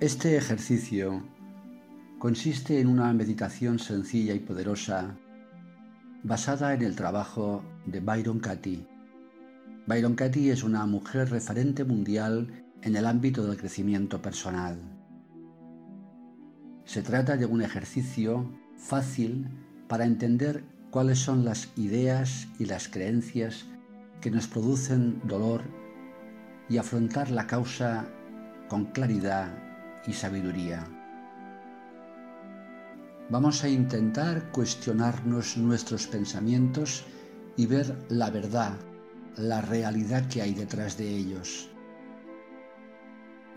Este ejercicio consiste en una meditación sencilla y poderosa basada en el trabajo de Byron Katie. Byron Katie es una mujer referente mundial en el ámbito del crecimiento personal. Se trata de un ejercicio fácil para entender cuáles son las ideas y las creencias que nos producen dolor y afrontar la causa con claridad y sabiduría. Vamos a intentar cuestionarnos nuestros pensamientos y ver la verdad, la realidad que hay detrás de ellos.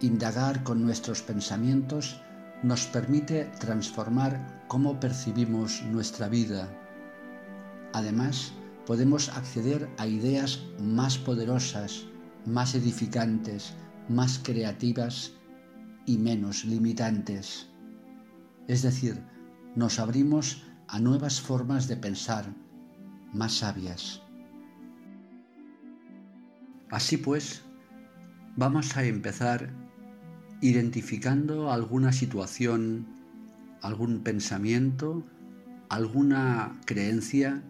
Indagar con nuestros pensamientos nos permite transformar cómo percibimos nuestra vida. Además, podemos acceder a ideas más poderosas, más edificantes, más creativas y menos limitantes. Es decir, nos abrimos a nuevas formas de pensar, más sabias. Así pues, vamos a empezar identificando alguna situación, algún pensamiento, alguna creencia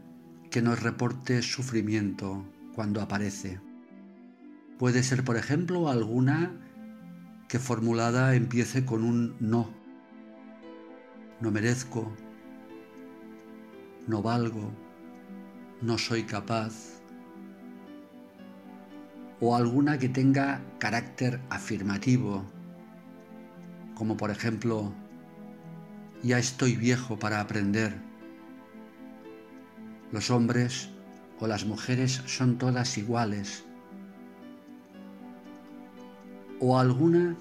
que nos reporte sufrimiento cuando aparece. Puede ser, por ejemplo, alguna que formulada empiece con un no. No merezco, no valgo, no soy capaz. O alguna que tenga carácter afirmativo, como por ejemplo, ya estoy viejo para aprender. Los hombres o las mujeres son todas iguales o alguna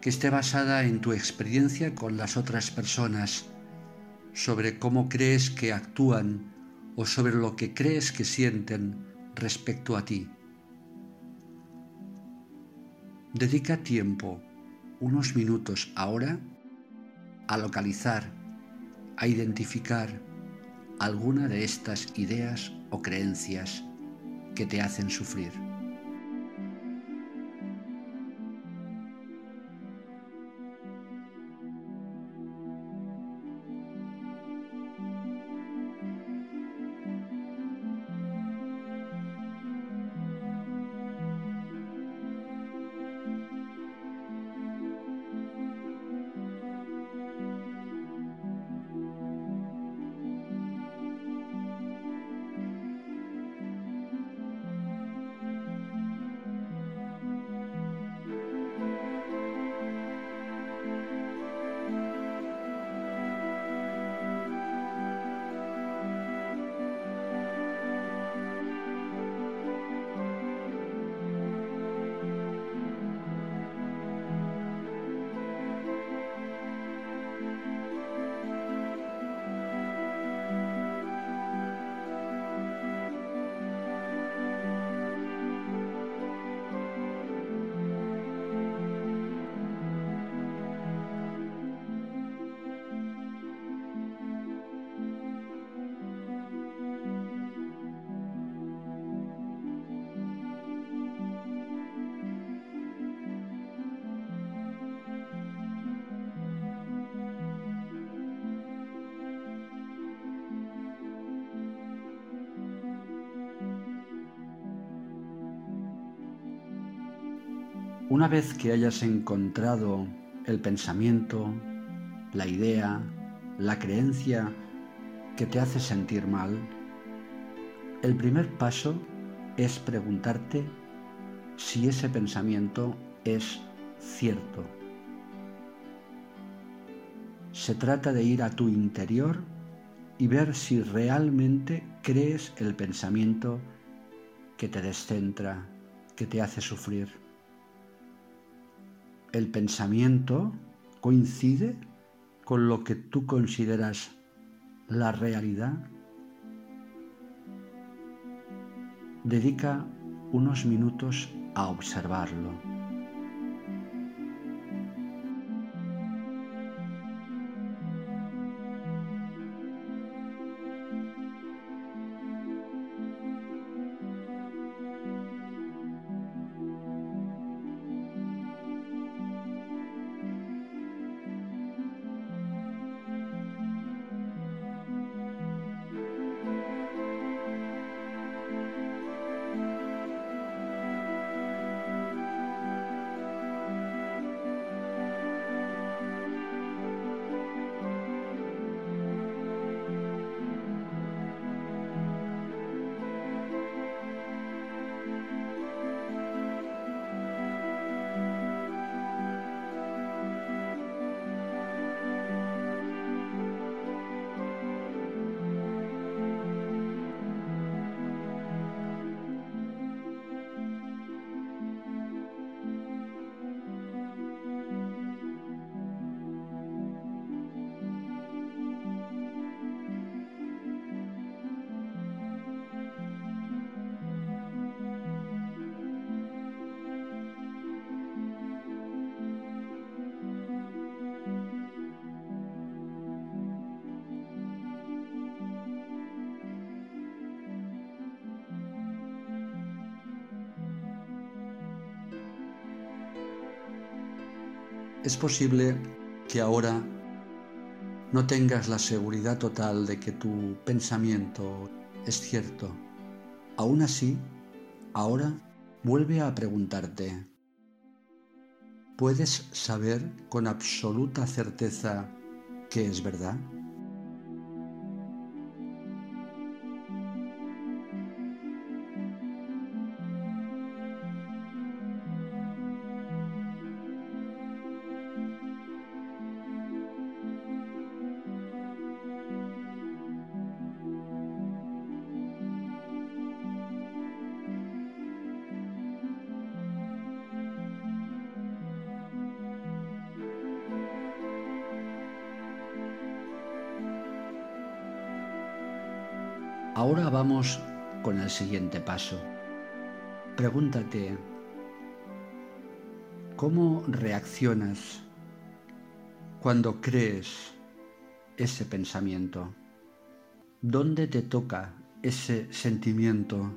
que esté basada en tu experiencia con las otras personas, sobre cómo crees que actúan o sobre lo que crees que sienten respecto a ti. Dedica tiempo, unos minutos ahora, a localizar, a identificar alguna de estas ideas o creencias que te hacen sufrir. Una vez que hayas encontrado el pensamiento, la idea, la creencia que te hace sentir mal, el primer paso es preguntarte si ese pensamiento es cierto. Se trata de ir a tu interior y ver si realmente crees el pensamiento que te descentra, que te hace sufrir el pensamiento coincide con lo que tú consideras la realidad? Dedica unos minutos a observarlo. Es posible que ahora no tengas la seguridad total de que tu pensamiento es cierto. Aún así, ahora vuelve a preguntarte, ¿puedes saber con absoluta certeza que es verdad? Ahora vamos con el siguiente paso. Pregúntate, ¿cómo reaccionas cuando crees ese pensamiento? ¿Dónde te toca ese sentimiento?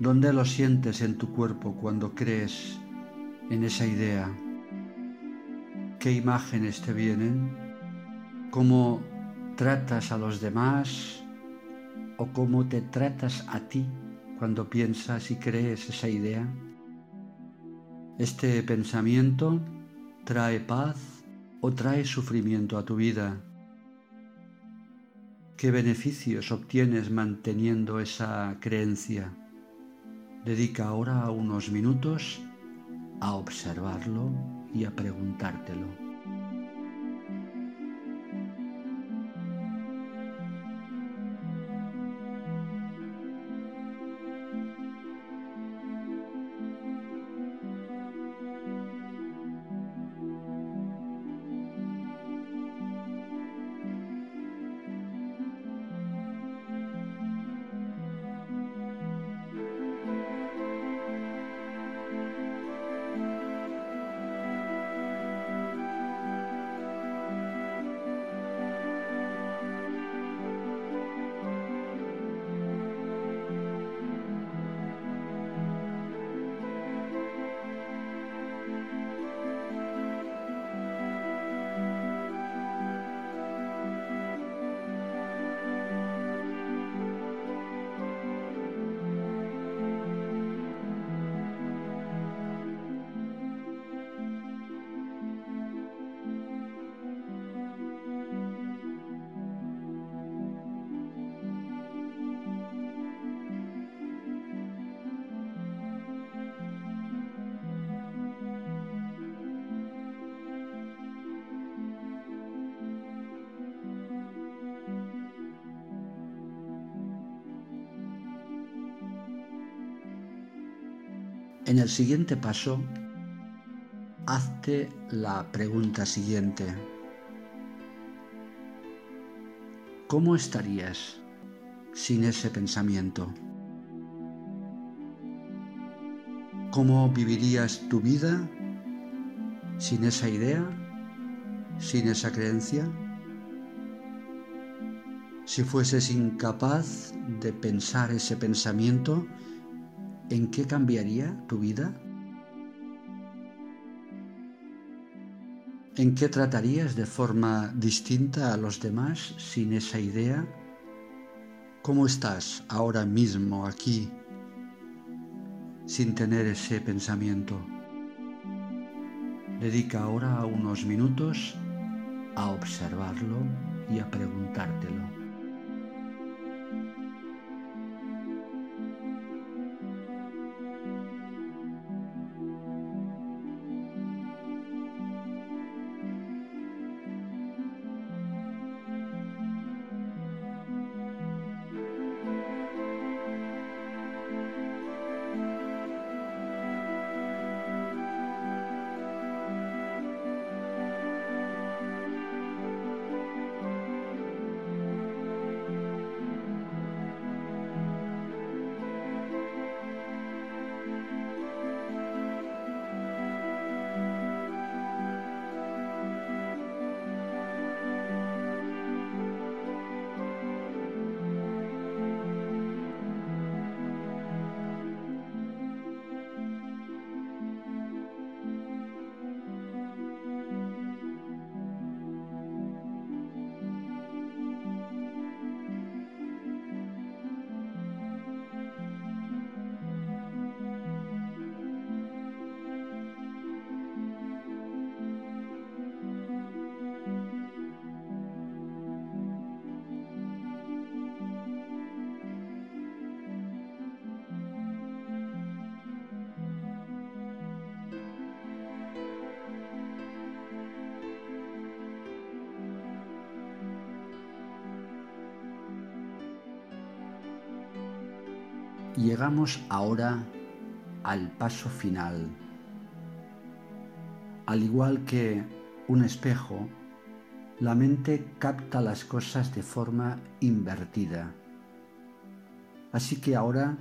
¿Dónde lo sientes en tu cuerpo cuando crees en esa idea? ¿Qué imágenes te vienen? ¿Cómo tratas a los demás o cómo te tratas a ti cuando piensas y crees esa idea. Este pensamiento trae paz o trae sufrimiento a tu vida. ¿Qué beneficios obtienes manteniendo esa creencia? Dedica ahora unos minutos a observarlo y a preguntártelo. En el siguiente paso, hazte la pregunta siguiente. ¿Cómo estarías sin ese pensamiento? ¿Cómo vivirías tu vida sin esa idea, sin esa creencia? Si fueses incapaz de pensar ese pensamiento, ¿en qué cambiaría tu vida? ¿En qué tratarías de forma distinta a los demás sin esa idea? ¿Cómo estás ahora mismo aquí sin tener ese pensamiento? Dedica ahora unos minutos a observarlo y a preguntártelo. Llegamos ahora al paso final. Al igual que un espejo, la mente capta las cosas de forma invertida. Así que ahora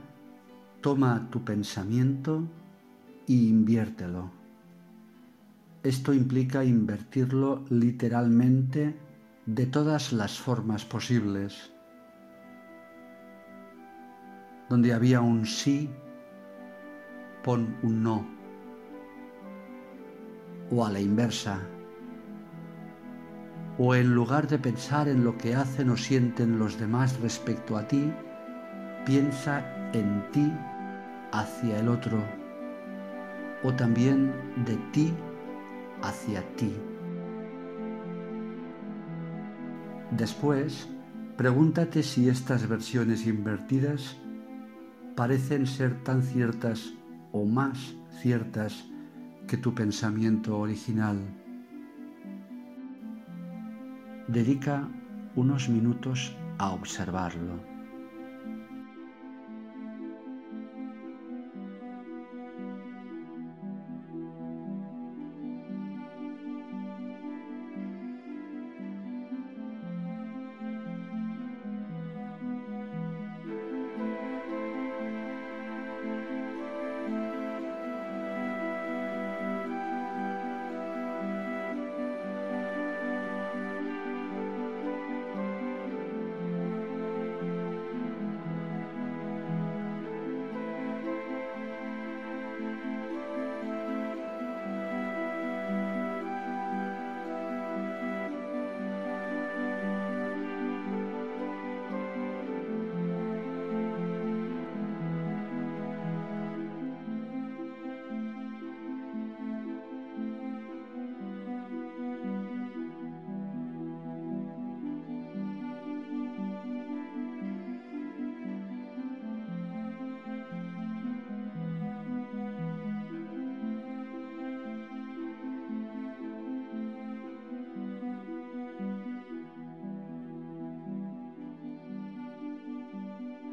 toma tu pensamiento y inviértelo. Esto implica invertirlo literalmente de todas las formas posibles. Donde había un sí, pon un no. O a la inversa. O en lugar de pensar en lo que hacen o sienten los demás respecto a ti, piensa en ti hacia el otro. O también de ti hacia ti. Después, pregúntate si estas versiones invertidas parecen ser tan ciertas o más ciertas que tu pensamiento original. Dedica unos minutos a observarlo.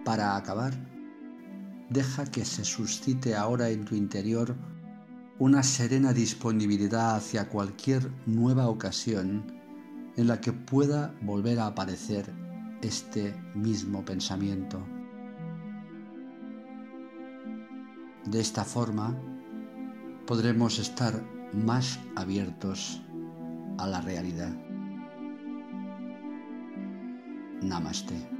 Para acabar, deja que se suscite ahora en tu interior una serena disponibilidad hacia cualquier nueva ocasión en la que pueda volver a aparecer este mismo pensamiento. De esta forma, podremos estar más abiertos a la realidad. Namaste.